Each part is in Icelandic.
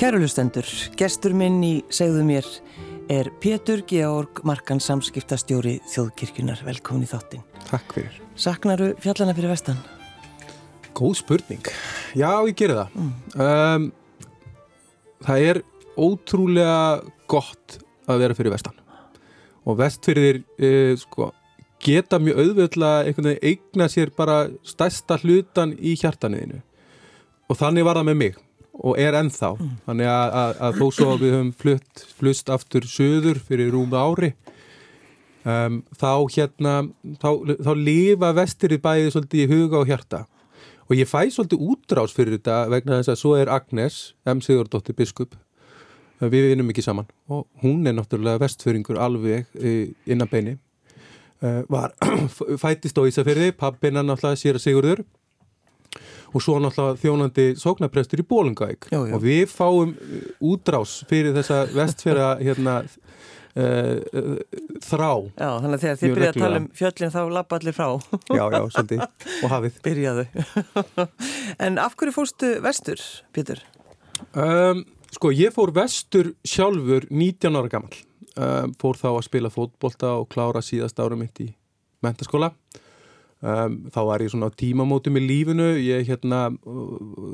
Kærulustendur, gestur minn í segðu mér er Pétur Georg Markan samskiptastjóri Þjóðkirkjunar. Velkomin í þáttin. Takk fyrir. Saknaru fjallana fyrir vestan? Góð spurning. Já, ég gerir það. Mm. Um, það er ótrúlega gott að vera fyrir vestan. Og vestfyrir uh, sko, geta mjög auðvöldlega einhvern veginn eigna sér bara stærsta hlutan í hjartaniðinu. Og þannig var það með mig og er ennþá. Mm. Þannig að, að, að þó svo við höfum flutt, flust aftur söður fyrir rúma ári um, þá hérna þá, þá lifa vestirið bæðið svolítið í huga og hjarta og ég fæ svolítið útrás fyrir þetta vegna þess að svo er Agnes M. Sigurdóttir biskup við vinnum ekki saman og hún er náttúrulega vestföringur alveg eh, innan beini uh, var fættist á Ísafyrði pappina náttúrulega sér að Sigurður og svo náttúrulega þjónandi sóknarprestur í Bólungavík og við fáum uh, útrás fyrir þessa vestfjara hérna uh, uh, þrá. Já, þannig að þegar þið byrjaði að tala um fjöllin þá lappa allir frá. Já, já, svolítið, og hafið. Byrjaðu. En af hverju fórstu vestur, Pítur? Um, sko, ég fór vestur sjálfur 19 ára gammal um, fór þá að spila fótbolta og klára síðast ára mitt í mentaskóla Um, þá var ég svona á tímamótum í lífinu ég hérna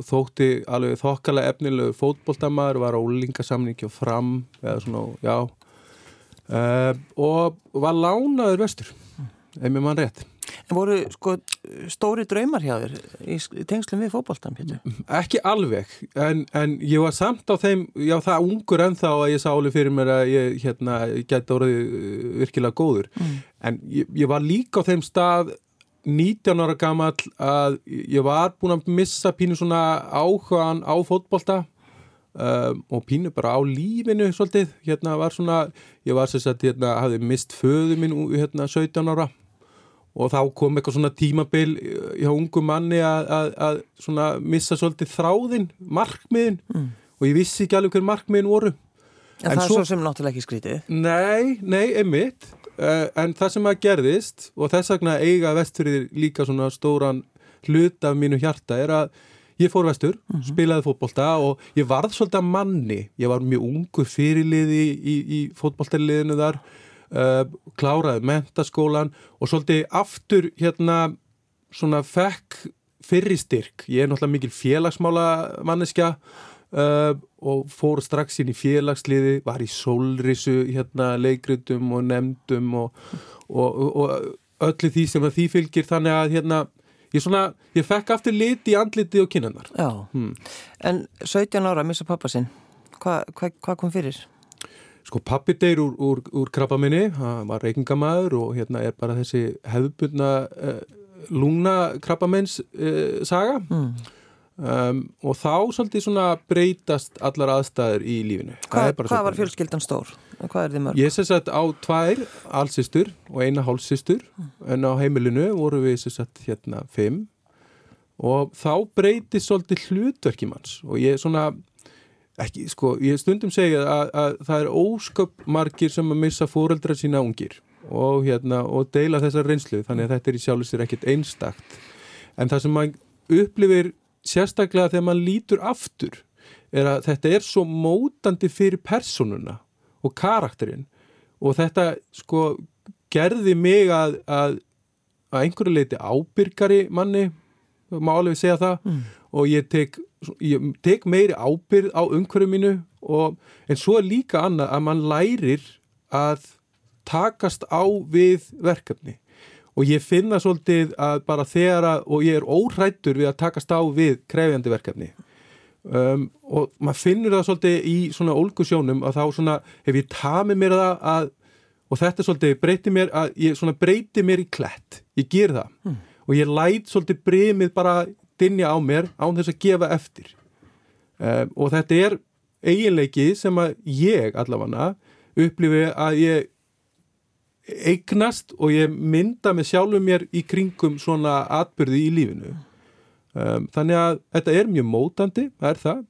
þótti alveg þokkala efnilegu fótboldamæður, var á úlingasamningi og fram eða svona, já um, og var lánaður vestur ef mér mann rétt En voru sko stóri draumar hjá þér í tengslum við fótboltan, Pétur? Ekki alveg, en, en ég var samt á þeim, já það ungur ennþá að ég sá alveg fyrir mér að ég hérna, gæti orðið uh, virkilega góður mm. en ég, ég var líka á þeim stað 19 ára gammal að ég var búin að missa pínu svona áhugaðan á fótbolta um, og pínu bara á lífinu svolítið, hérna var svona ég var sér að hérna hafði mist föðu minn hérna 17 ára. Og þá kom eitthvað svona tímabil hjá ungu manni að, að, að svona missa svolítið þráðinn markmiðin. Mm. og ég vissi ekki alveg hver markmiðin voru. En, en það er svo sem náttúrulega ekki skrítið. Nei, nei, einmitt. uh, en það sem að gerðist og þess vegna eiga vestfyrir líka svona stóran hlut af mínu hjarta er að ég fór vestur, mm -hmm. spilaði fótbolta og ég varð svolítið að manni ég var mjög ungu fyrirliði í, í, í fótboltaliðinu þar uh, kláraði mentaskólan og svolítið aftur hérna svona fekk fyrirstyrk, ég er náttúrulega mikil félagsmála manneskja Uh, og fór strax inn í félagsliði var í sólrisu hérna leikritum og nefndum og, og, og öllu því sem því fylgir. Þannig að hérna ég, svona, ég fekk aftur liti í andliti og kynnanar hmm. En 17 ára að missa pappa sinn. Hvað hva, hva kom fyrir? Sko pappi deyr úr, úr, úr krabba minni. Hann var reykingamæður og hérna er bara þessi hefðbundna uh, lúna krabba minns uh, saga. Hmm Um, og þá svolítið svona breytast allar aðstæður í lífinu. Hva, Hvað var fjölskyldan stór? Hvað er þið mörg? Ég sé sett á tvær allsistur og eina hálfsistur mm. en á heimilinu voru við sé sett hérna fimm. Og þá breytist svolítið hlutverkimanns og ég svona ekki, sko, ég stundum segja að, að það er ósköp margir sem að missa fóreldra sína ungir. Og hérna og deila þessar reynslu. Þannig að þetta er í sjálfsir ekkit einstakt. En það sem maður upplifir sérstaklega þegar maður lítur aftur er að þetta er svo mótandi fyrir personuna og karakterinn. Og þetta sko gerði mig að að, að einhverju leiti ábyrgari manni, má alveg segja það. Mm. og ég tek, ég tek meiri ábyrg á umhverju mínu og en svo er líka annað að mann lærir að takast á við verkefni og ég finna svolítið að bara þegar að, og ég er óhrættur við að takast á við krefjandi verkefni. Um, og maður finnur það svolítið í svona ólgusjónum að þá svona hef ég tamið mér það að og þetta svolítið breyti mér að ég svona breyti mér í klætt, ég ger það. Mm. og ég læt svolítið bremið bara dinja á mér án þess að gefa eftir. Um, og þetta er eiginleiki sem að ég allavega upplifi að ég eignast og ég mynda með sjálfum mér í kringum svona atbyrði í lífinu. Um, þannig að þetta er mjög mótandi, er það.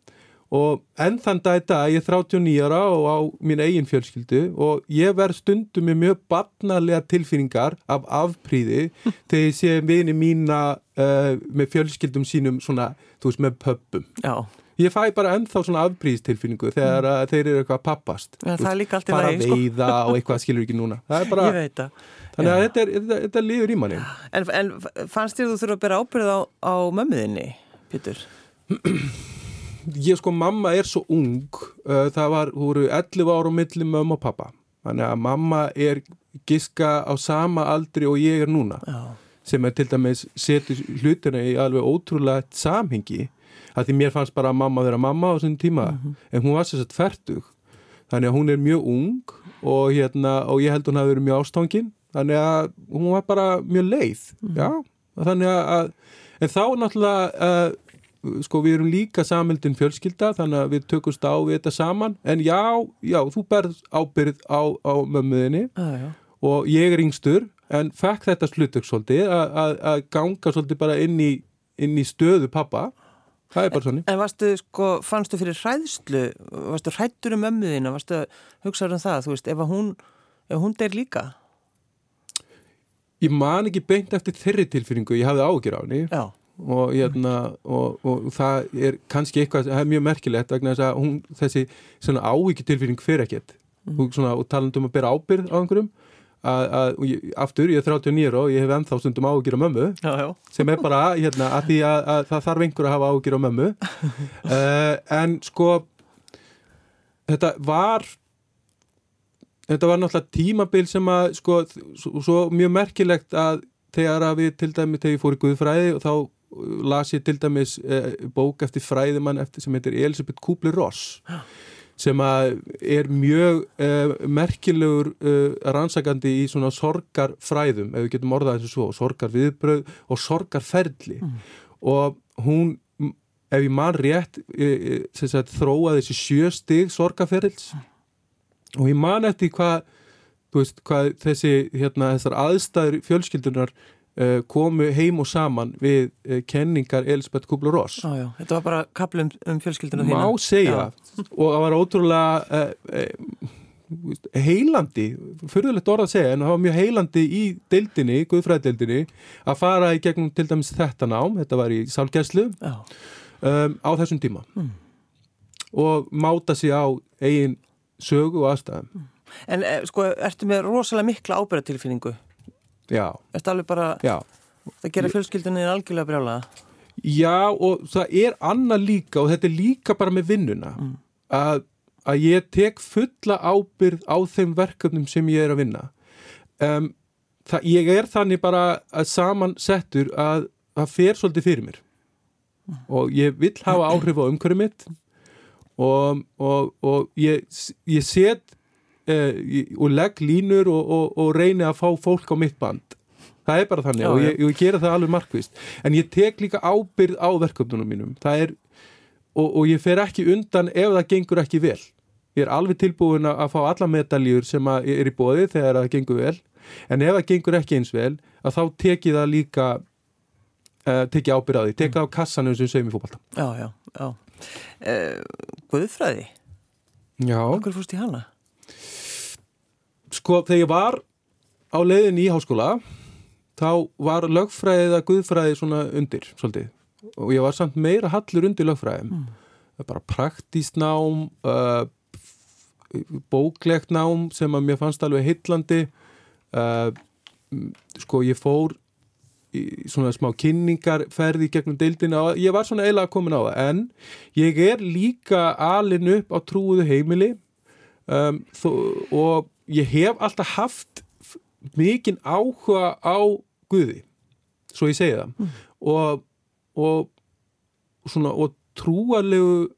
Og enn þann dag þetta ég er 39 ára og á mín eigin fjölskyldu og ég verð stundum með mjög barnalega tilfinningar af afpríði þegar ég sé vini mína uh, með fjölskyldum sínum svona, þú veist, með pöppum ég fæ bara ennþá svona afbríðstilfinningu þegar mm. þeir eru eitthvað pappast ja, það er líka allt í bara lagi sko. veiða og eitthvað skilur ekki núna bara, ég veit það þannig að þetta, er, þetta, þetta líður í manni en, en fannst þér þú þurfa að bera ábyrð á, á mömmuðinni, Pítur? ég sko, mamma er svo ung uh, það var, þú eru 11 ára á milli mömmu og pappa þannig að mamma er giska á sama aldri og ég er núna Já. sem er til dæmis setur hlutina í alveg ótrúlega samhengi að því mér fannst bara að mamma vera mamma á þessum tíma. Mhm. en hún var sérstaklega færtug þannig að hún er mjög ung og, hérna, og ég held hún hafi verið mjög ástangin þannig að hún var bara mjög leið. Mhm. já, þannig að en þá náttúrulega uh, sko við erum líka samildin fjölskylda þannig að við tökumst á við þetta saman. En já, já, þú berð ábyrð á, á mömmuðinni já. og ég er yngstur en fekk þetta slutök svolítið að- að að ganga svolítið bara inn í, inn í stöðu pappa það er bara svona En varstu, sko, fannstu fyrir hræðslu, varstu hrættur um mömmuðina, varstu að hugsa um það, þú veist, ef hún, ef hún deyr líka? ég man ekki beint eftir þeirri tilfinningu. Ég hafði ágjur á henni. Já, og, hérna, og, og það er kannski eitthvað, það er mjög merkilegt vegna þess að hún, þessi áhyggjur tilfinning fyrir ekkert. Og, svona, og talandi um að bera ábyrð á einhverjum að, og ég, aftur, ég er 39 og ég hef ennþá stundum áhyggjur á mömmu já, já. sem er bara hérna að því að, að það þarf einhver að hafa ágjur á mömmu. Uh, en sko þetta var þetta var náttúrulega tímabil sem að sko svo, svo mjög merkilegt að þegar að við til dæmi þegar ég fór í Guðfræði og þá uh, las ég til dæmis uh, bók eftir fræðimann eftir sem heitir Elisabeth Kubler-Ross sem er mjög uh, merkilegur uh, rannsakandi í svona sorgarfræðum, ef við getum orðað eins og svo, sorgarviðbröð og sorgarferli. Og hún, ef ég man rétt, e, e, sem sagt, þróaði þessi sjö stig sorgarferils. Og ég man eftir hvað, veist, hvað þessi, hérna, þessar aðstæður fjölskyldunar komu heim og saman við uh, kenningar Elisabeth Kubler-Ross. Já, já, þetta var bara kapl um, um fjölskylduna þína. má segja. Og það var ótrúlega uh, heilandi fyrðulegt orð að segja en það var mjög heilandi í deildinni, guðfræðdeildinni að fara í gegnum til dæmis þetta nám. Þetta var í sálgæslu Já, um, á þessum tíma. Mm. og máta sig á eigin sögu og aðstæðum. En eh, sko, ertu með rosalega mikla ábyrðatilfinningu? Já, Ertu alveg bara, já það gera fjölskyldunni þín algjörlega brjála? Já og það er annað líka og þetta er líka bara með vinnuna Mm. að, að ég tek fulla ábyrð á þeim verkefnum sem ég er að vinna um, það, ég er þannig bara að samansettur að það fer svolítið fyrir mér og ég vill hafa áhrif á umhverju mitt og, og, og ég, ég set ég, og legg línur og, og, og reyni að fá fólk á mitt band. Það er bara þannig Já, og ég, ég gera það alveg markvist en ég tek líka ábyrð á verkefnunum mínum. Það er, og, og ég fer ekki undan ef það gengur ekki vel. Ég er alveg tilbúin að fá alla medaljur sem er í bóði þegar það gengur vel. En ef það gengur ekki eins vel að þá tek ég það líka uh, tek ég ábyrð á því, tek það á kassanum sem segjum í fótbalta Já, já, já. Uh, Guðfræði, Já, okkur fórst í hana? Sko þegar ég var á leiðin í háskóla þá var lögfræðið að guðfræði svona undir svolítið. Og ég var samt meira hallur undir lögfræðum. Mm. bara praktískt nám uh, bóklegt nám sem að mér fannst alveg heillandi. Uh, m- sko ég fór svona smá kynningarferði gegnum deildina og ég var svona eiginlega komin á það. En ég er líka alin upp á trúuðu heimili um, þó, og ég hef alltaf haft mikinn áhuga á Guði svo ég segi það. Og, og svona og trúalegu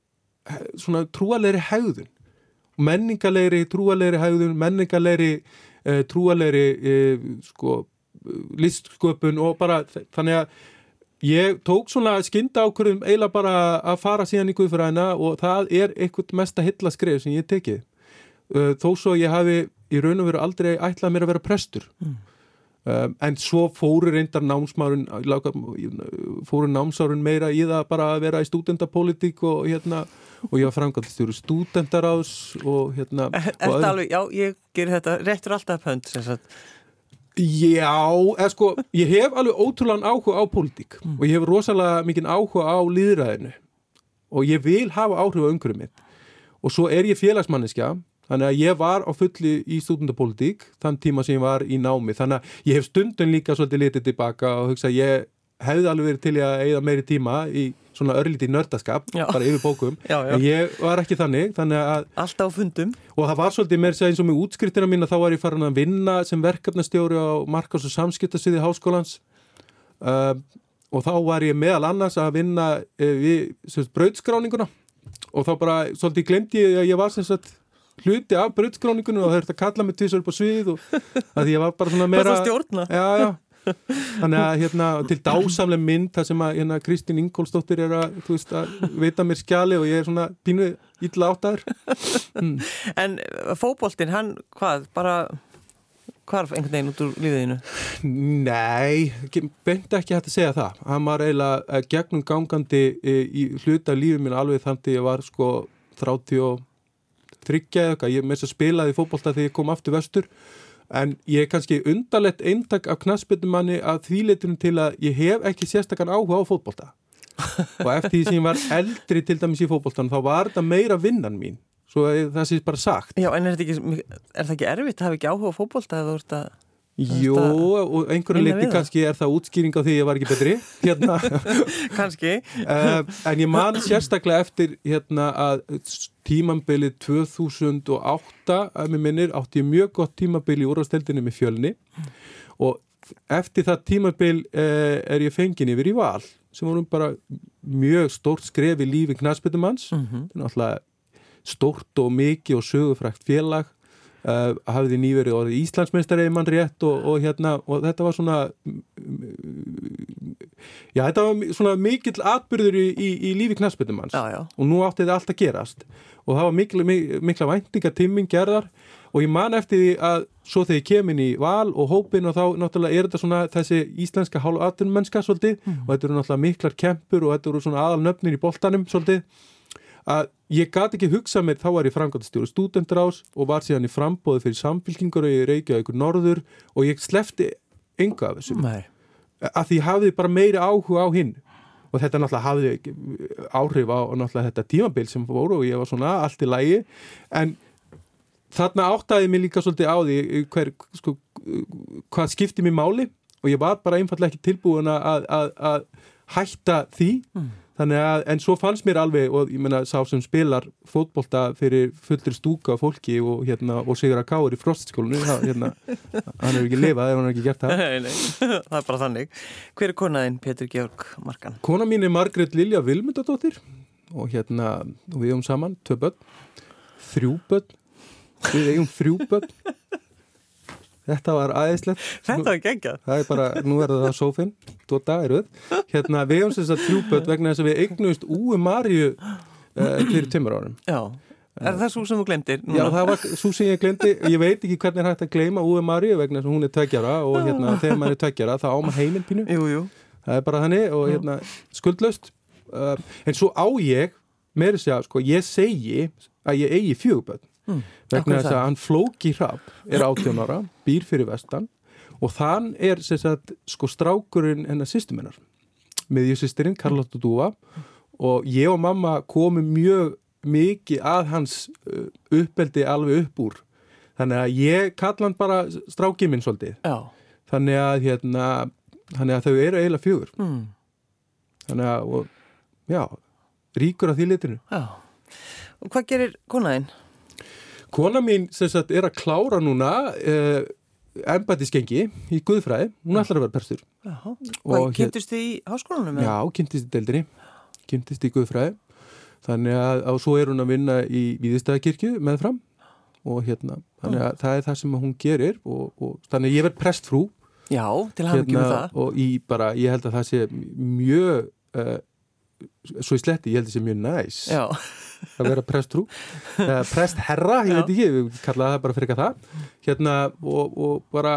svona trúalegri hegðun. Menningalegri, trúalegri hegðun menningalegri, uh, trúalegri uh, sko listsköpun og bara þannig að ég tók svona skynda ákvörðum eiginlega bara að fara síðan í Guðfræðina og það er eitthvað mesta hilla skrif sem ég tekið uh, þó svo ég hafi í raun og veru aldrei ætlað mér að vera prestur Mm. um, en svo fóru reyndar námsmárun fóru námsárun meira í það bara að vera í stúdendapolítík og hérna og ég var framkvæmstjóru stúdendaráðs og hérna Er og þetta öðru- alveg, já, ég ger þetta, réttur alltaf pönd, sem sagt. Já, eða sko, ég hef alveg ótrúlan áhuga á pólitík og ég hef rosalega mikinn áhuga á líðræðinu og ég vil hafa áhrif á umhverfum mitt og svo er ég félagsmanniska þannig að ég var á fulli í stúdendapólitík þann tíma sem ég var í námi þannig að ég hef stundun líka svolítið litið tilbaka og hugsa að ég hefði alveg verið til að eigða meiri tíma í svona örlítið nördaskap, Já. bara yfir bókum Já, já. en ég var ekki þannig, þannig að Alltaf á fundum. og það var svolítið meir eins og með útskriftina mín að þá var ég farin að vinna sem verkefnastjóri á markas- og samskiptasviði háskólans uh, og þá var ég meðal annars að vinna uh, við brautskráninguna og þá bara svolítið glemdi ég að ég var sem sagt hluti af brautskráninguna og það þurfti að kalla mig tvisar upp á svið og að ég var bara svona meira Bara stjórna. Já, já Þannig að hérna til dásamlega mynd þar sem að hérna Kristín Ingólfsdóttir er að, veist, að veita mér skjali og ég er svona pínu illa áttaður En eh, fótboltinn, hann, hvað, bara hvarf einhvern veginn út úr lífiðinu? Nei, beint ekki hægt að segja það. Hann var eiginlega eh, gegnum gangandi eh, í hluta lífið mín alveg þannig að ég var sko 30 og þryggja eitthvað. Ég með þess að spilaði fótbolta þegar ég kom aftur vestur. En ég er kannski undarlegt eintak af knassbyttumanni að því leitunum til að ég hef ekki sérstakann áhuga á fótbolta. og eftir því sem ég var eldri til dæmis í fótboltan þá var þetta meira vinnan mín. Svo það sé bara sagt. Já, en er, þetta ekki, er það ekki erfitt að hafa ekki áhuga á fótbolta eða þú ert að... Jó, og einhverju leiti kannski er það útskýring á því að ég var ekki betri. Hérna. Kannski. uh, en ég man sérstaklega eftir hérna að tímambilið 2008 að mér minnir átti ég mjög gott tímabil í úrvasteldinu með fjölni og eftir það tímabil uh, er ég fengin yfir í val sem vorum bara mjög stórt skref í lífi knastbyttumanns Mm -hmm. náttúrulega stórt og mikið og sögufrækt félag uh, hafði nýverið orðið Íslandsmeistari ef mann rétt og, og hérna og þetta var svona já þetta var svona mikill atbyrður í, í, í lífi knassbyttumanns Já, já. og nú átti þetta allt að gerast. Og það var mikla, mikla væntingatimmin gerðar. Og ég man eftir því að svo þegar ég kem inn í val og hópin og þá náttúrulega er þetta svona þessi íslenska hálfatunum mennska svolítið. Og þetta eru náttúrulega miklar kempur og þetta eru svona aðal nöfnir í boltanum svolítið að ég gat ekki hugsað mér, þá var ég framkvæmstjóri stúdendraus og var síðan í frambóði fyrir samfélkingur og ég reykjaði ykkur norður og ég slefti enga af þessu. Nei. að því hafði bara meiri áhuga á hinn. Og þetta náttúrulega hafði áhrif á náttúrulega þetta tímabil sem voru og ég var svona allt í lægi en þarna áttaði mér líka svolítið á því hver, sko, hvað skipti mér máli. Og ég var bara einfallega ekki tilbúin að, að, að hætta því þannig að, en svo fannst mér alveg og ég menna sá sem spilar fótbolta fyrir fullri stúka fólki og hérna, og Sigur Akáur í frostskólinu hérna, hann hefur ekki lifað ef hann hefur ekki gert það Nei, nei, það er bara þannig. Hver er konaðinn, Pétur Georg Markan? Kona mín er Margrét Lilja Vilmundadóttir og hérna, og við eigum saman tvö börn, þrjú börn við eigum þrjú börn Þetta var aðeinslegt Þetta var geggjað. Það er bara, nú er það sófinn tvo dagir við Hérna, við eigum þess að þrjú börn vegna þess að við eignust Úi Marju uh, fyrir tveimur árum. Já. Er það svo sem þú glemtir? Já, það var svo sem ég glemdi ég veit ekki hvernig er hægt að gleyma Úi Marju vegna þess að hún er tveggjara og hérna, þegar maður er tveggjara þá á maður heiminn pínu. Jú, jú. það er bara þannig og hérna skuldlaust. Uh, en svo á ég meiri segja, sko, ég segi að ég eigi fjöguböld Mm. vegna þess að hann flóki hrapp er 18 ára, býr fyrir vestan og þann er sagt, sko strákurinn hennar sýstuminnar miðjusýstirinn, Karlotta Dúa og ég og mamma komum mjög mikið að hans uh, uppeldi alveg upp úr þannig að ég kalla hann bara strákið minn svolítið Já. þannig að hérna þannig að þau eru eiginlega fjögur Mm. þannig að, og, já, ríkur af því litinu Já. Og hvað gerir konaðinn? Kona mín sagt er að klára núna uh, embættisgengi í Guðfræði, hún ætlar að vera perstur. Og kynntust þið í háskólanum? já, kynntist í deildinni. Kynntist í Guðfræði. Þannig að, og svo er hún að vinna í Víðistæðakirkju meðfram. Og hérna, þannig að það er það sem hún gerir og, og þannig að ég verð prestfrú. Já, til hann ekki með það. og í bara, ég held að það sé mjög uh, svo í sletti, ég held sé mjög næs Já. að vera presttrú eða prestherra, ég Já. veit ekki við kallaði það bara fyrir eitthvað það hérna og, og bara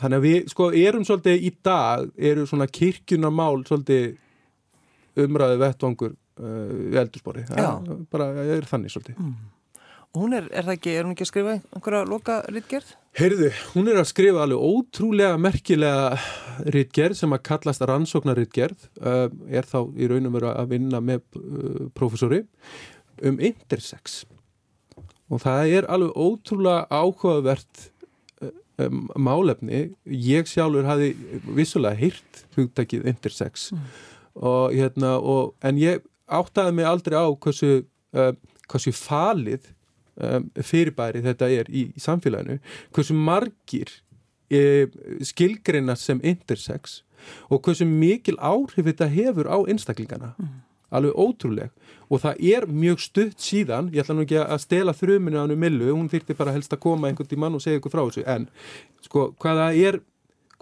þannig að við sko erum svolítið í dag eru svona kirkjunarmál svolítið umræðu vettvangur uh, í eldurspori Já. bara er þannig svolítið Hún er, er það ekki, er hún ekki að skrifa einhverja loka rittgerð? Heyrðu, hún er að skrifa alveg ótrúlega merkilega rittgerð sem að kallast rannsóknarrittgerð, uh, er þá í raunum verið að vinna með uh, profesori um intersex og það er alveg ótrúlega áhugavert um, málefni. Ég sjálfur hafi vissulega hýrt hugtakið intersex mm. og hérna, og, en ég áttaði mig aldrei á hversu, uh, hversu falið um, fyrirbæri þetta er í, í samfélaginu, hversu margir e, skilgreina sem intersex og hversu mikil áhrif þetta hefur á einstaklingana. Mm. alveg ótrúleg. Og það er mjög stutt síðan ég ætla nú ekki að stela þrjuminu á hennu millu, hún þýrti bara helst að koma einhvern tímann og segja ykkur frá þessu en sko hvaða er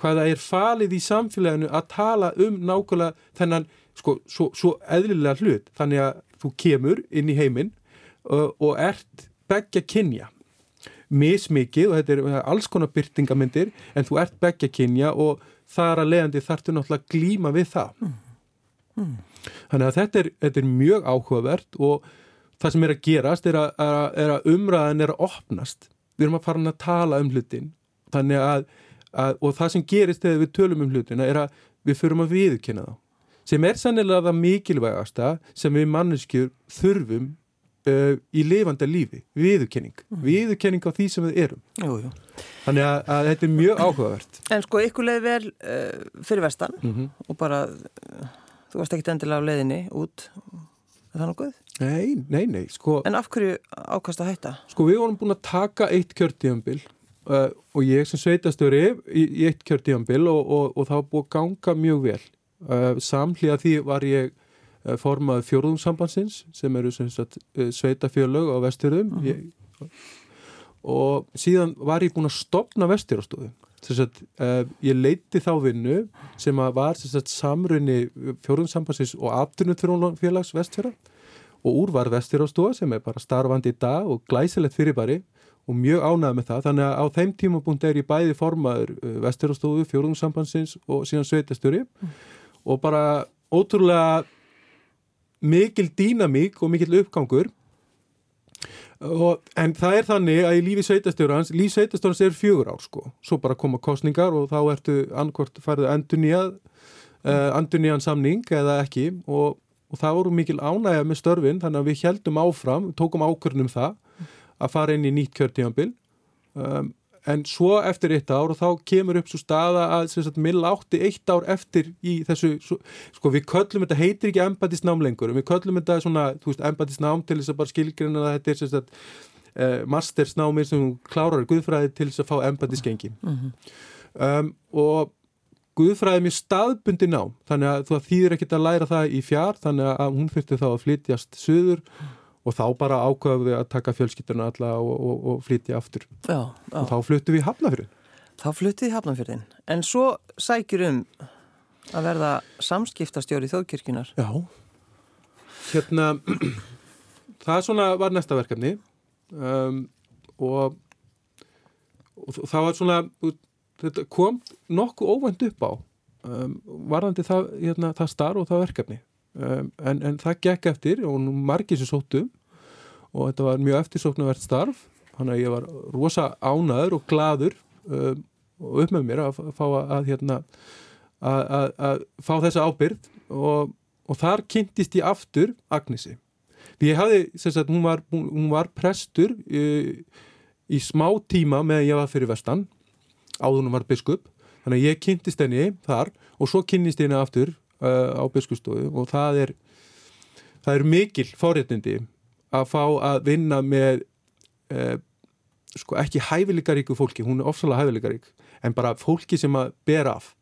hvaða er falið í samfélaginu að tala um nákvæmlega þennan sko svo, svo eðlilega hlut? Þannig að þú kemur inn í heiminn og, og ert begja kynja. Mismikið og þetta er alls konar byrtingamindir en þú ert begja kynja og þar að leiðandi þartu náttúrulega glíma við það. Mm. Mm. þannig að þetta er, þetta er mjög áhugavert og það sem er að gerast er að, að, er að umræðan er að opnast. Við erum að fara að tala um hlutin. Þannig að, að og það sem gerist þegar við tölum um hlutina er að við förum að viðkynna þá. Sem er sannilega það mikilvægasta sem við manneskjur þurfum uh, í lifanda lífi, viðurkenning mm. viðurkenning á því sem við erum jú, jú. þannig að, að þetta er mjög áhugavert En sko ykkur leiði vel uh, fyrir vestan mm -hmm. og bara uh, þú varst ekkit endilega á leiðinni út er það nokkuð? Nei, nei, nei sko, En af hverju ákast að hætta? Sko við vorum búin að taka eitt kjörtíðanbill og ég sem sveitastöri í, í eitt kjörtíðanbill og, og, og það var búin að ganga mjög vel samhlið að því var ég Eh, formaði fjórðumsambansins sem eru eh, sveitafjörlög á vesturðum uh -huh. og síðan var ég búin að stopna Sagt, uh, ég leiti þá vinnu sem var sagt, samrunni fjórumsambansins og afturnuturfélags vestfjara og úr var vesturástóða sem er bara starfandi í dag og glæsilegt fyrirbæri og mjög ánægð með það. Þannig að á þeim tímapunkt er ég bæði formaður vesturástóðu, fjórumsambansins og síðan sveitastjóri mm. og bara ótrúlega mikil dýnamík og mikil uppgangur. Og, en það er þannig að í lífi sveitastjórans líf sveitastjórans er fjögur ár sko. Svo bara koma kostningar og þá ertu annarkvort færðu endur nýjað uh, eh, endur nýjan samning eða ekki. Og, og það voru mikil ánægja með störfin þannig að við heldum áfram tókum ákvörnum það að fara inn í nýtt kjörtímanbil um, en svo eftir eitt ár og þá kemur upp svo staða að mill átti eitt ár eftir í þessu, svo, sko við köllum þetta heitir ekki empatisnám lengur, við köllum þetta svona, þú veist, empatisnám til þess að bara skilgrina að þetta er sem sagt uh, mastersnámið sem klárar guðfræði til þess að fá empatiskengi mm -hmm. um, og guðfræði mjög staðbundi ná, þannig að þú þýðir ekkert að læra það í fjár, þannig að hún þurfti þá að flytjast söður og þá bara ákvaðum við að taka fjölskytturna alla og, og, og flytja aftur. Já, já. og þá fluttu við hafnafjörðin Þá fluttu við hafnafjörðin en svo sækjur um að verða samskiptastjóri þjóðkirkjunar Já. Hérna það svona var næsta verkefni. Um, og, og það var svona þetta kom nokkuð óvænt upp á um, varðandi það, hérna, það starf og það verkefni um, en, en það gekk eftir og margir sem sóttum og þetta var mjög eftirsóknarvert starf. Þannig að ég var rosa ánaður og gladur um, og upp með mér að fá að, hérna að, að, að fá þessa ábyrð og, og þar kynntist ég aftur Agnesi. Því ég hafði, sagt, hún, var, hún, var prestur í, í smá tíma meðan ég var fyrir vestan áðunum var biskup. Þannig að ég kynntist henni þar og svo kynnist henni aftur á biskustofu og það er það er mikil fáréttindi að fá að vinna með uh, sko ekki hæfileikaríku fólki, hún er ofsalega hæfileikarík en bara fólki sem að ber af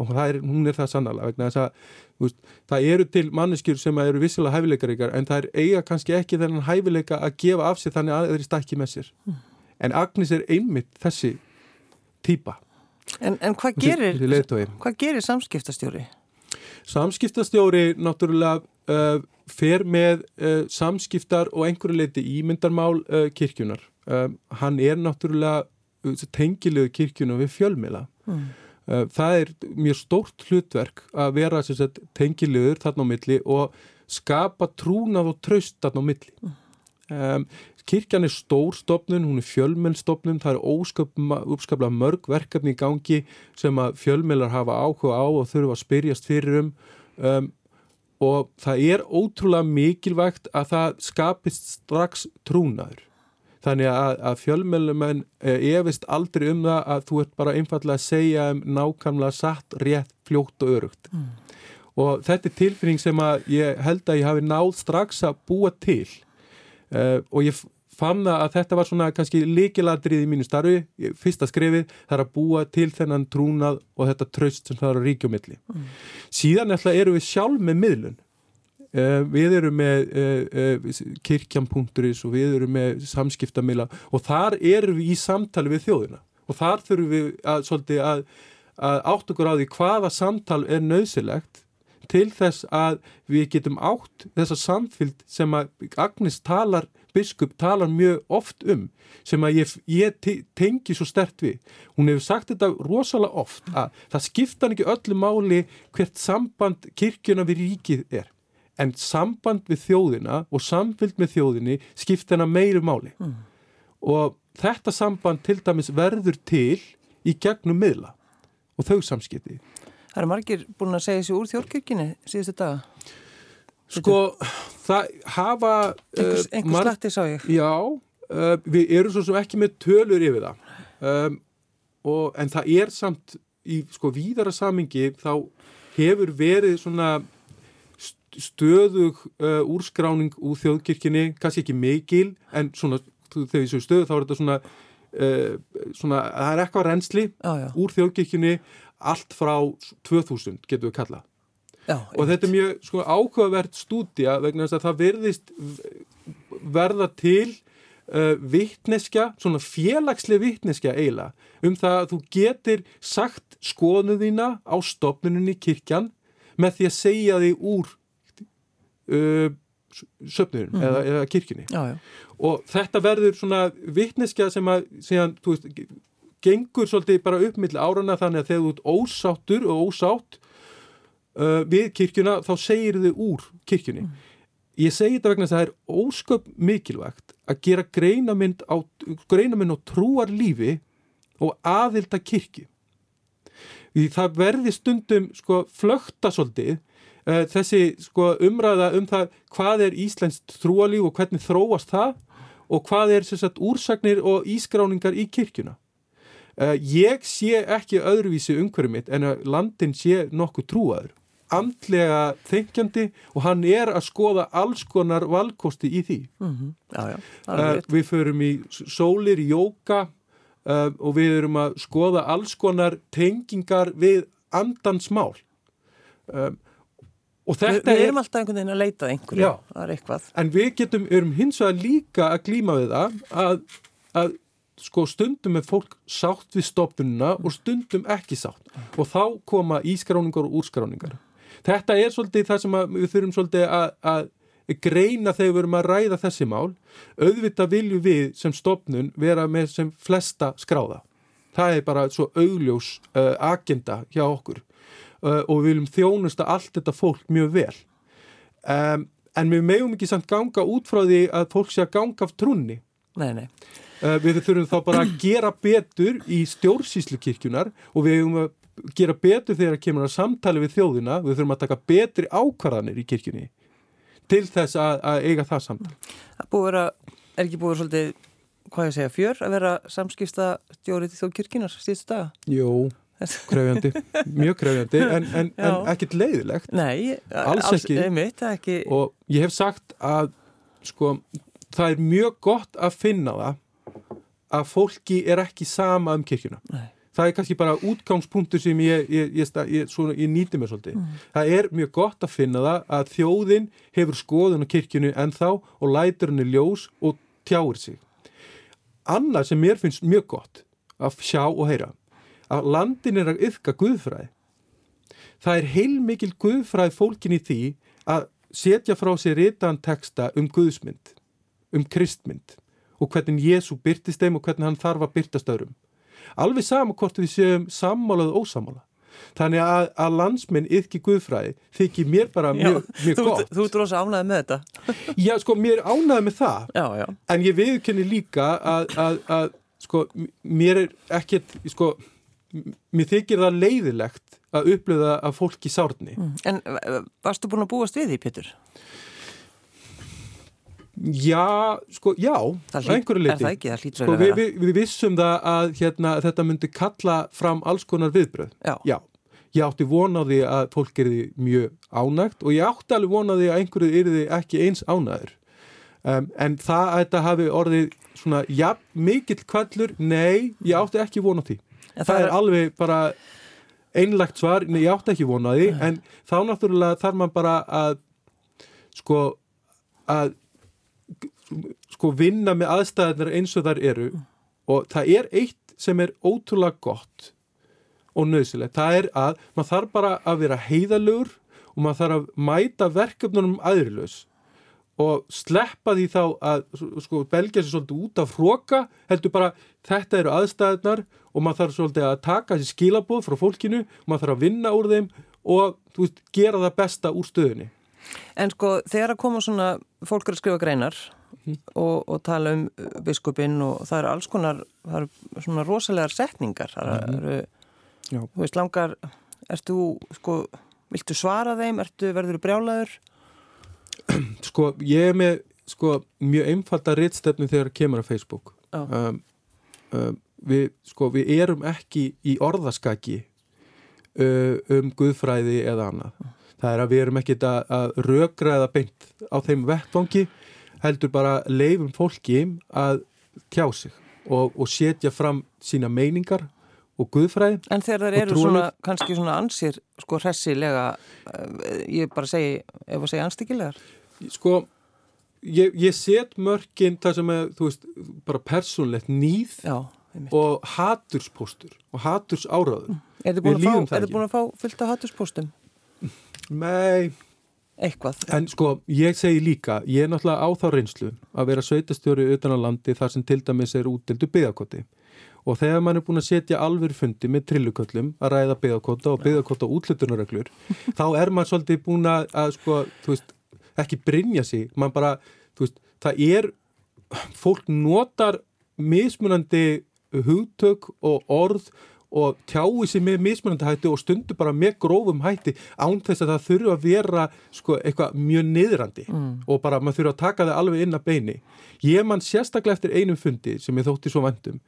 og er, hún er það sannlega vegna þess að veist, það eru til manneskjur sem eru vissilega hæfileikaríkar en það er eiga kannski ekki þennan hæfileika að gefa af sér þannig að þeir stakki með sér mm. en Agnes er einmitt þessi týpa En, en hvað gerir, hvað gerir samskiptastjóri? Samskiptastjóri náttúrulega uh, fer með uh, samskiptar og einhverju leiti ímyndarmál uh, kirkjunar. Uh, hann er náttúrulega tengilegu kirkjuna við fjölmila. Mm. Það er mjög stórt hlutverk að vera tengilegur þarna á milli og skapa trúnað og traust þarna á milli. Mm. Um, kirkjan er stór stopnun, hún er fjölmennstopnun, það er óskaplega mörg verkefni í gangi sem að fjölmennar hafa áhuga á og þurfa að spyrjast fyrir um, um og það er ótrúlega mikilvægt að það skapist strax trúnaður. Þannig að, að fjölmennumenn eh, efist aldrei um það að þú ert bara einfallega að segja um nákvæmlega satt, rétt, fljótt og örugt. Mm. Og þetta er tilfinning sem að ég held að ég hafi náð strax að búa til uh, og ég fann að þetta var svona kannski líkiladrið í mínu starfi, fyrsta skrifið það er að búa til þennan trúnað og þetta tröst sem það er að ríkja á milli. Mm. síðan alltaf eru við sjálf með miðlun. Uh, við erum með uh, kirkjan.is og við erum með samskiptamila og þar erum við í samtali við þjóðina. Og þar þurfum við að, svolítið, að, að átt okkur á því hvaða samtal er nöðsilegt til þess að við getum átt þessa samfylg sem að Agnes talar, biskup talar mjög oft um sem að ég, ég tengi svo stert við. Hún hefur sagt þetta rosalega oft að það skipta ekki öllu máli hvert samband kirkjuna við ríkið er. En samband við þjóðina og samfylg með þjóðinni skipta hana meiru máli. Mm. Og þetta samband til dæmis verður til í gegnum miðla og þau samskipti. Það eru margir búin að segja þessi úr þjórnkirkini síðustu daga. Sko, það hafa... Einhvers, uh, einhvers slatti sá ég. Já, uh, við erum svo sem ekki með tölur yfir það. Um, og, en það er samt í sko víðara samingi þá hefur verið svona stöðug uh, úrskráning úr þjóðkirkini, kannski ekki mikil, en svona þegar þessu stöðu þá er þetta svona, svona það er eitthvað reynsli úr þjóðkirkini allt frá 2000 getur við kalla Já, og þetta er mjög sko, ákveðvert stúdja vegna þess að það verðist verða til uh, vittneskja, svona félagslega vittneskja eiginlega um það að þú getur sagt skoðuðina á stopnunni kirkjan með því að segja þig úr uh, söpnurinn mm. eða, eða kirkjunni já, já. og þetta verður svona vittneskja sem að síðan, veist, gengur svolítið bara upp millir árana þannig að þegar þú ert ósáttur og ósátt uh, við kirkjuna þá segir þið úr kirkjunni. Mm. Ég segi þetta vegna að það er ósköp mikilvægt að gera greinamind á, greinamind á trúar lífi og aðilda kirkju. Því það verði stundum sko flökta svolítið uh, þessi sko umræða um það hvað er Íslands trúarlíf og hvernig þróast það og hvað er sérsagt úrsagnir og ískráningar í kirkjuna. Uh, ég sé ekki öðruvísi umhverfið mitt en að landin sé nokkuð trúaður. Andlega þengjandi og hann er að skoða alls konar valkosti í því. Mm -hmm. já, já, uh, við förum í sólir jóka uh, og við erum að skoða alls konar tengingar við andansmál um, og þetta Vi, við erum er, alltaf einhvern veginn að leita einhverju, er eitthvað. En við getum, erum hins vegar líka að glíma við það að, að sko stundum er fólk sátt við stopnuna og stundum ekki sátt og þá koma ískráningar og úrskráningar. Þetta er svolítið það sem við þurfum svolítið að, að greina þegar við erum að ræða þessi mál. Auðvitað viljum við sem stopnun vera með sem flesta skráða. Það er bara svo augljós uh, agenda hjá okkur uh, og við viljum þjónusta allt þetta fólk mjög vel. Um, en við meðum ekki samt ganga út frá því að fólk sé að ganga af trunni. Nei, nei. Uh, við þurfum þá bara að gera betur í stjórnsýslu kirkjunar og við höfum að gera betur þegar það kemur að samtali við þjóðina, við þurfum að taka betri ákvarðanir í kirkjunni til þess að, að eiga það samtal. Það búið að, er ekki búið svolítið, hvað ég segja, fjör að vera samskipsta stjórið til þó kirkjunar stíðstu daga? Jú, krefjandi, mjög krefjandi en, en, en ekkit leiðilegt. Nei, alls, alls ekki. Einmitt, ekki. Og ég hef sagt að sko, það er mjög gott að finna það að fólki er ekki sama um kirkjuna. Nei. það er kannski bara útgangspunktur sem ég, ég, ég, ég nýti mér svolítið. Mm. það er mjög gott að finna það að þjóðin hefur skoðun á kirkjunu en þá og lætur henni ljós og tjáir sig. Annað sem mér finnst mjög gott að sjá og heyra að landin er að yfka guðfræð það er heilmikil guðfræð fólkin í því að setja frá sér ritaðan texta um guðsmynd um kristmynd og hvernig Jésu byrtist þeim og hvernig hann þarf að byrtast öðrum. Alveg sama hvort við séum sammálað og ósamála. þannig að, að landsminn yfki guðfræði þykir mér bara Já, mjög, mjög þú, gott þú ert rosa ánæðið með þetta. já sko mér er ánægð með það Já, já. en ég viðkenni líka að, að, að sko mér er ekkert sko mér þykir það leiðilegt að upplöða að fólki sárni En uh, varstu búin að búast við því, Pétur? já, sko, já Það að einhverju er leyti. það ekki, það hlýtur sko, að vera. við, við vissum það að hérna, þetta myndi kalla fram alls konar viðbröð Já. já, ég átti von á því að fólk er því mjög ánægt og ég átti alveg von á því að einhverju er því ekki eins ánæður um, en það að þetta hafi orðið svona, já, mikill kvallur nei, ég átti ekki von á því. En það, er alveg bara einlagt svar, nei, ég átti ekki von á því. En þá náttúrulega þarf maður bara að sko að sko vinna með aðstæðanar eins og þar eru og það er eitt sem er ótrúlega gott og nöðsilegt, það er að maður þarf bara að vera heiðalögur og maður þarf að mæta verkefnunum aðrilaus og sleppa því þá að sko belgja sér svolítið út af hróka heldur bara þetta eru aðstæðnar og maður þarf svolítið að taka þessi skilaboð frá fólkinu maður þarf að vinna úr þeim og veist, gera það besta úr stöðunni. En sko, þegar að koma svona, fólk er að skrifa greinar og, og tala um biskupinn og það eru alls konar, það eru svona rosalegar setningar. Það eru, Já. þú veist, langar, ertu, sko, viltu svara þeim, ertu, verður þú brjálaður? sko, ég er með sko, mjög einfalda rittstefnu þegar kemur á Facebook. Um, um, við, sko, við erum ekki í orðaskaki uh, um guðfræði eða annað. Það er að við erum ekki að, að rökraða beint á þeim vettvangi heldur bara leifum fólki að tjá sig og, og setja fram sína meiningar og guðfræði En þegar þeir eru svona, kannski svona ansir, sko, hressilega, uh, ég bara segi, ef að segja anstíkilegar. sko ég, ég set mörkin það sem er, þú veist, bara persónlegt nýð Já, og haturspóstur og haturs Er þið búin, fá- það er þið ekki. búin að fá fullt af hattuspóstum? Nei, Eitthvað. en sko ég segi líka, ég er náttúrulega á þá reynslu að vera sveitastjóri utan á landi þar sem til dæmis er útildu byggakoti og þegar mann er búin að setja alveg fundi með trilluköllum að ræða byggakota og byggakota útlutunarreglur þá er maður svolítið búin að, að sko, þú veist, ekki brinja sig mann bara, þú veist, það er fólk notar mismunandi hugtök og orð og tjái sig með mismunandi hætti og stundu bara með grófum hætti án þess að það þurfa að vera sko, eitthvað mjög niðrandi mm. og bara maður þurfa að taka það alveg inn að beini ég mann sérstaklega eftir einum fundi sem ég þótti svo vendum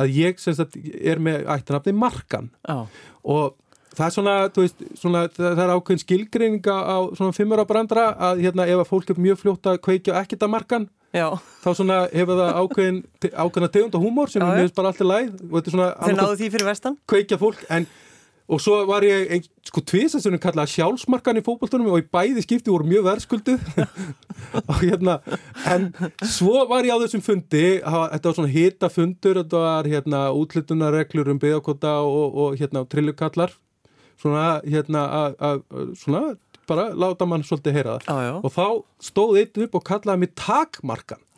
að ég sagt er með ættanafni Markan Já. og það er svona, veist, svona, það er ákveðin skilgreininga á svona fimmur á brandra að hérna ef að fólk er mjög fljótt að kveikja ekkert að markan Já, þá svona hefur það ákveðin ákveðina tegund og húmor sem já. meðist bara allir læð þeir náðu því fyrir vestan? kveikja fólk en og svo var ég ein, sko við kallaði sjálfsmarkan í fótboltunum og í bæði skipti voru mjög verðskuldið og hérna en svo var ég á þessum fundi þetta var svona hita fundur þetta var hérna útlutunarreglur um byggakota og, og hérna trillukallar svona hérna að- svona bara láta mann svolítið heyra það. Já. og þá stóð einn upp og kallaði mig takmarkan.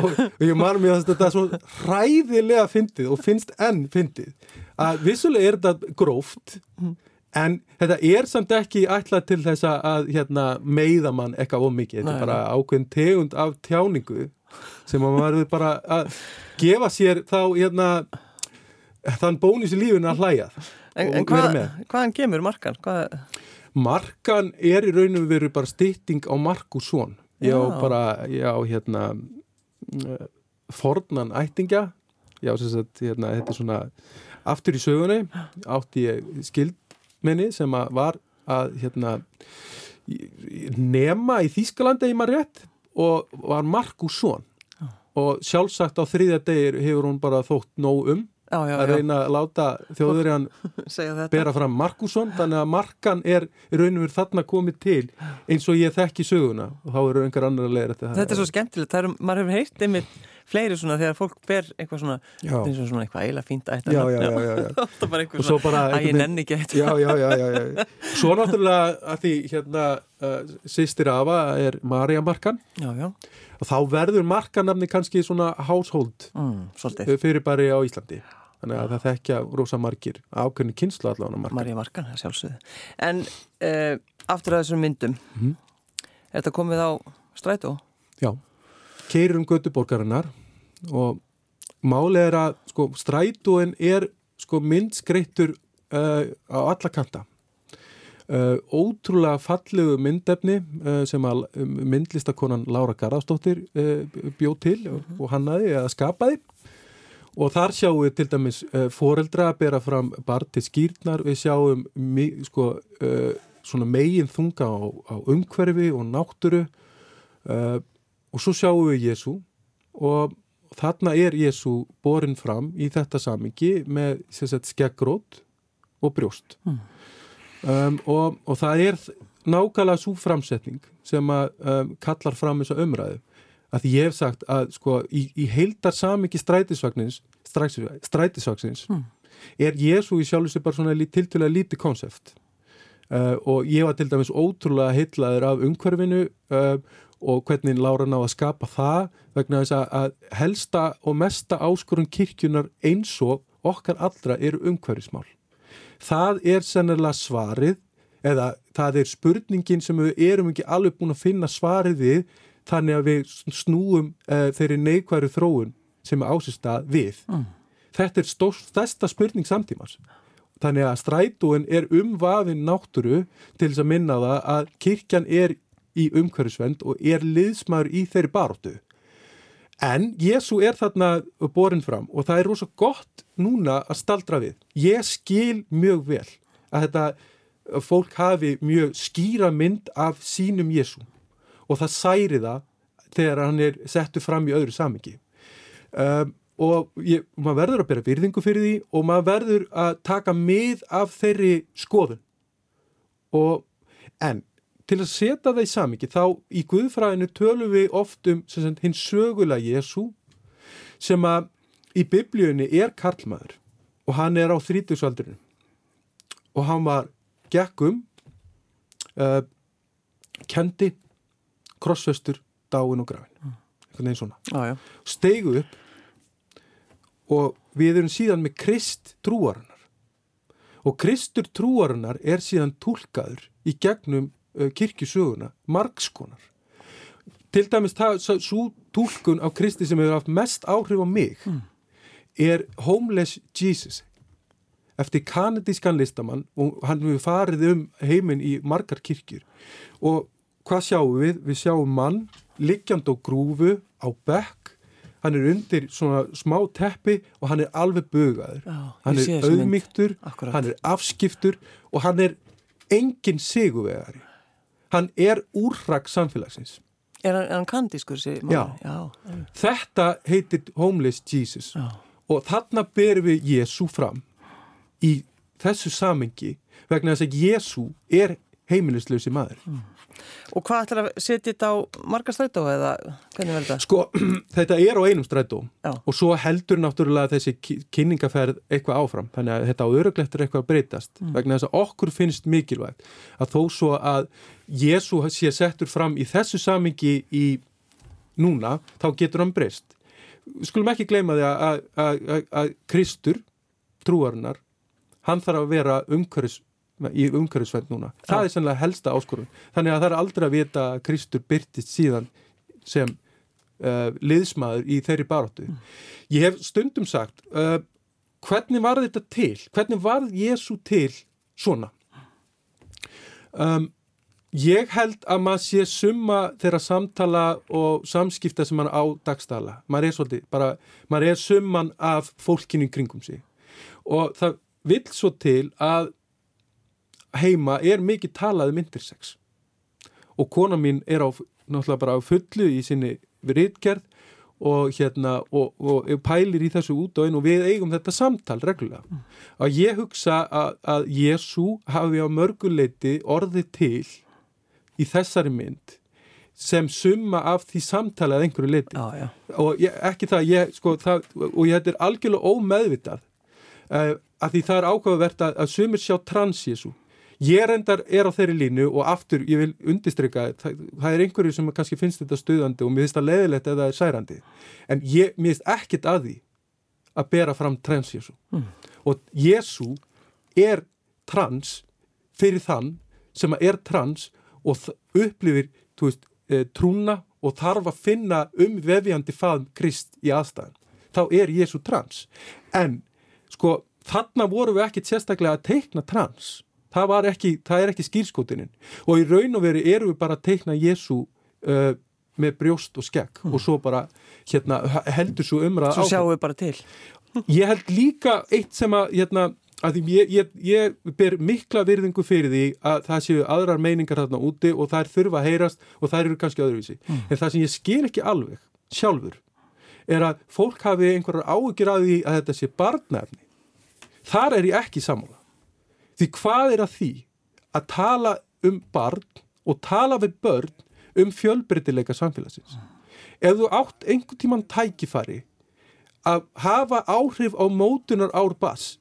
Og ég man mér að þetta er svo hræðilega fyndið og finnst enn fyndið. Að vissulega er þetta gróft en þetta er samt ekki ætlað til þess að hérna, meiða mann eitthvað of mikið, þetta er bara ákveðin tegund af tjáningu sem að maður verður bara að gefa sér þá hérna þann bónus í lífinu að hlæja En, en hvað, hvaðan kemur markan? Hvað, Markan er í raun og veru bara stytting á Markusson. Já. bara, ég á hérna uh, fornan ættingja. Já, sem sagt, hérna, þetta er svona aftur í sögunni átti ég skildminni sem að var að hérna nema í Þýskalandi í maður rétt og var Markusson. Og sjálfsagt á þriðja degir hefur hún bara þótt nóg um já, já, að reyna að láta þjóðurinn bera fram Markusson þannig að Markan er raun og verið þarna komið til eins og ég þekki söguna. Og þá eru einhver annar að leiða þetta Þetta er svo skemmtilegt, er, maður hefur heyrt einmitt fleiri svona þegar fólk ber eitthvað svona, Já. eins og svona eitthvað eiginlega fínt já, já. Það er bara eitthvað svo svona, bara að ég nenni ekki eitt já, já, já, já, já. svo náttúrulega að því hérna uh, sýstir afa er Marja Markan Já, já, og þá verður Markanafni kannski svona household mm, fyrirbæri á Íslandi þannig að það þekkja rosa margir ákveðni kynslu allavega margir. Marja Markan, það sjálfsögðu. En uh, aftur að þessum myndum, Mhm. er þetta komið á strætó? Já, keirum götuborgarinnar og máli er að sko, strætóin er sko, myndskreittur uh, á alla kanta. Uh, ótrúlega fallegu myndefni uh, sem að um, myndlistakonan Lára Garðarsdóttir uh, bjóð til og hannaði eða skapaði. Og þar sjáum við til dæmis uh, foreldra að bera fram barn til skýrnar, við sjáum sko, uh, svona megin þunga á, á umhverfi og náttúru. Uh, og svo sjáum við Jésu og þarna er Jésu borin fram í þetta samingi með skeggrót og brjóst Mm. um, og, og það er nákvæmlega svo framsetning sem að um, kallar fram þessa umræðu að því ég hef sagt að sko í, í heildar samingi strætisvagnins strætisvagnins Mm. er Jésu í sjálfu sig bara svona lí- tiltölulega lítið konsept uh, og ég var til dæmis ótrúlega heitlaður af umhverfinu uh, og hvernig Lára ná að skapa það vegna þess að, helsta og mesta áskorun kirkjunar eins og okkar allra eru umhverfismál. Það er sennilega svarið eða það er spurningin sem við erum ekki alveg búin að finna svarið við þannig að við snúum uh, þeirri neikværu þróun sem er ásist að við. Mm. Þetta er stærsta spurning samtímans. Þannig að strætóin er umvafin náttúru til þess að minna það að kirkjan er í umhverfisvend og er liðsmaður í þeirri baróttu. En Jésu er þarna borin fram og það er rosa gott núna að staldra við. Ég skil mjög vel að þetta fólk hafi mjög skýra mynd af sínum Jésu og það særi það þegar hann er settu fram í öðru samingi. Um, og ég, maður verður að bera virðingu fyrir því og maður verður að taka mið af þeirri skoðun og en til að setja það í samingi þá í Guðfræðinu tölum við oft um sagt, hinn sögulega Jésu sem að í biblíunni er karlmaður og hann er á þrítugsaldurinn og hann var gekkum uh, kendi krossvestur, dáin og grafin einhvern veginn svona. Já. steigu upp og við erum síðan með krist trúarinnar. Og kristur trúarinnar er síðan tólkaður í gegnum kirkjusöguna margskonar til dæmis það, svo tólkun á kristi sem hefur haft mest áhrif á mig er Homeless Jesus eftir kanadískan listamann og hann hefur farið um heiminn í margar kirkjur. Og hvað sjáum við? Við sjáum mann liggjand á grúfu á bekk hann er undir svona smá teppi og hann er alveg bugaður. Já, hann er auðmygtur, hann er afskiptur og hann er engin siguvegari hann er úrrak samfélagsins Er hann, kandískur Já. Já. þetta heitir Homeless Jesus Já. og þarna berum við Jésu fram í þessu samengi vegna þess að Jésu er heimilislausi maður. Og hvað ætlar að setja þetta á marga strætó eða hvernig verður þetta? sko, þetta er á einum strætó Já. og svo heldur náttúrulega þessi kynningaferð eitthvað áfram. Þannig að þetta á öruglettur eitthvað að breytast vegna þess að okkur finnst mikilvægt að þó svo að Jésu sé settur fram í þessu samingi í núna, þá getur hann breyst. Skulum ekki gleyma því að Kristur trúarinnar, hann þarf að vera umhverfis í umhverfisvend núna. Það er sannlega helsta áskorun. Þannig að það er aldrei að vita að Kristur byrtist síðan sem uh, liðsmaður í þeirri baróttu. Ég hef stundum sagt, uh, hvernig var þetta til? Hvernig var Jésu til svona? Um, ég held að maður sé summa þeirra samtala og samskipta sem hann á dagstala. Maður er svolítið, bara, maður er summan af fólkinu kringum sig. Og það vill svo til að heima er mikið talað um intersex. Og kona mín er á, náttúrulega bara á fullu í sinni ritgerð og hérna og, og pælir í þessu út og einn og við eigum þetta samtal reglulega. Að ég hugsa að, að Jésu hafi á mörguleiti orðið til í þessari mynd sem summa af því samtali að einhverju leiti Já, já. og ég, ekki það, ég, sko, það og ég þetta er algjörlega ómeðvitað uh, að því það er ákveðavert að, að sumir sjá trans Jésu ég reyndar er á þeirri línu og aftur ég vil undistrykka, það, það er einhverju sem kannski finnst þetta stuðandi og mér finnst það leðilegt eða það er særandi. En ég, mér finnst ekkit að því að bera fram trans Jésu mm. og Jésu er trans fyrir þann sem er trans og upplifir veist, e, trúna og þarf að finna um vefjandi faðum Krist í aðstæðan þá er Jésu trans. En sko þarna voru við ekki sérstaklega að teikna trans það, ekki, það er ekki skýrskotinin og í raun og veri eru við bara að teikna Jésu uh, með brjóst og skegg. Mm. og svo bara hérna, heldur svo umræða Svo sjáum við bara til. Ég held líka eitt sem að hérna, að ég, ég, ég ber mikla virðingu fyrir því að það séu aðrar meiningar þarna úti og er þurfa að heyrast og það eru kannski öðruvísi. Mm. en það sem ég skil ekki alveg sjálfur er að fólk hafi einhverjar ágjur að því að þetta sé barnafni þar er ég ekki samála því hvað er að því að tala um barn og tala við börn um fjölbreytileika samfélagsins ef þú átt einhvern tíman tækifari að hafa áhrif á mótunar ár bass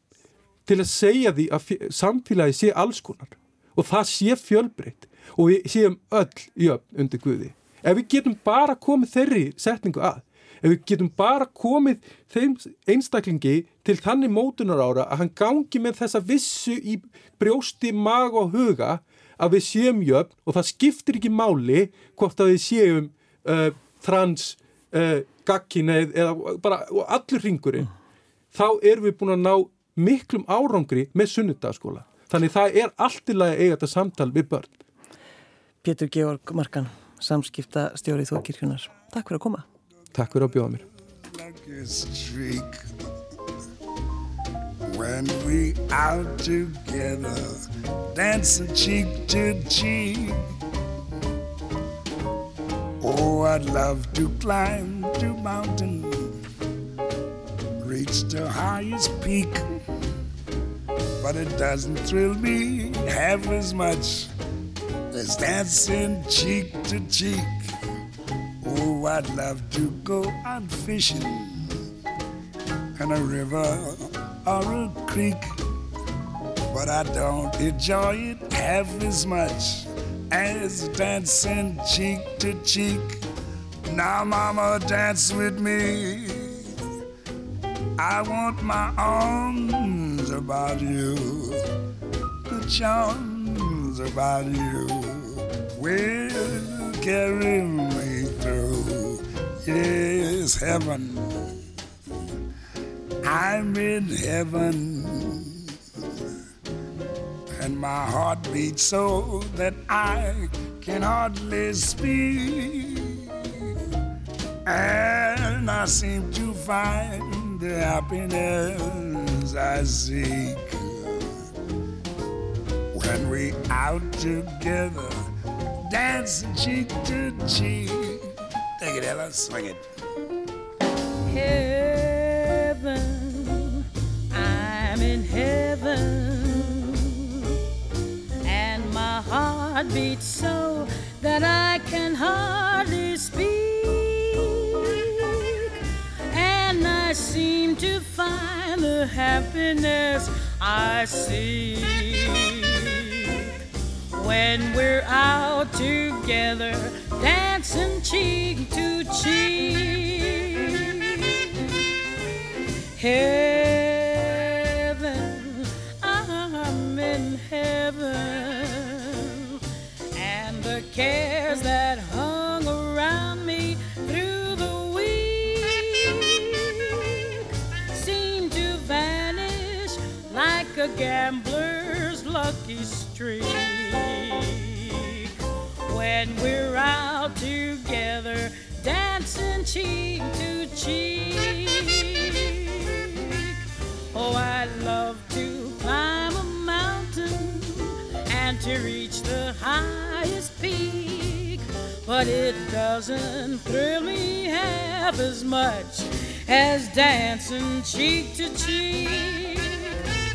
til að segja því að samfélagi sé alls konar og það sé fjölbreytt og við séum öll jöfn undir Guði. Ef við getum bara komið þeirri setningu að, ef við getum bara komið þeim einstaklingi til þannig mótunar ára að hann gangi með þessa vissu í brjósti, mag og huga að við séum jöfn og það skiptir ekki máli hvort að við séum uh, trans, uh, gagkineið eða bara allur ringurinn. Þá erum við búin að ná miklum árangri með sunnudagskóla. Þannig það er allt í lagi eiga þetta samtal við börn. Pétur Georg Markan, samskipta stjórið Þókirkjunar. Takk fyrir að koma. Takk fyrir að bjóða mér. When we out together Dancing cheek to cheek Oh, I'd love to climb to mountain Reach the highest peak but it doesn't thrill me half as much as dancing cheek to cheek. I'd love to go out fishing in a river or a creek, but I don't enjoy it half as much as dancing cheek to cheek. Now, Mama, dance with me. I want my arms about you, the charms about you will carry me Yes, heaven, I'm in heaven, and my heart beats so that I can hardly speak, and I seem to find the happiness I seek. When we out together, dancing cheek to cheek. Ella, swing it. Heaven, I'm in heaven, and my heart beats so that I can hardly speak. And I seem to find the happiness I seek when we're out together, dancing cheek to cheek. Heaven, I'm in heaven, and the cares that hung around me through the week seem to vanish like a gambler's lucky streak. When we're out together, dancing cheek to cheek. Oh, I love to climb a mountain and to reach the highest peak. But it doesn't thrill me half as much as dancing cheek to cheek.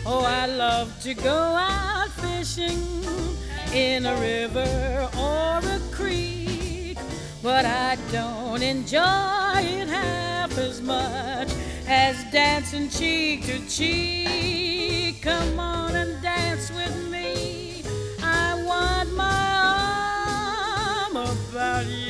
Oh, I love to go out fishing in a river or a creek, but I don't enjoy it half as much as dancing cheek to cheek. Come on and dance with me. I want my arm about you.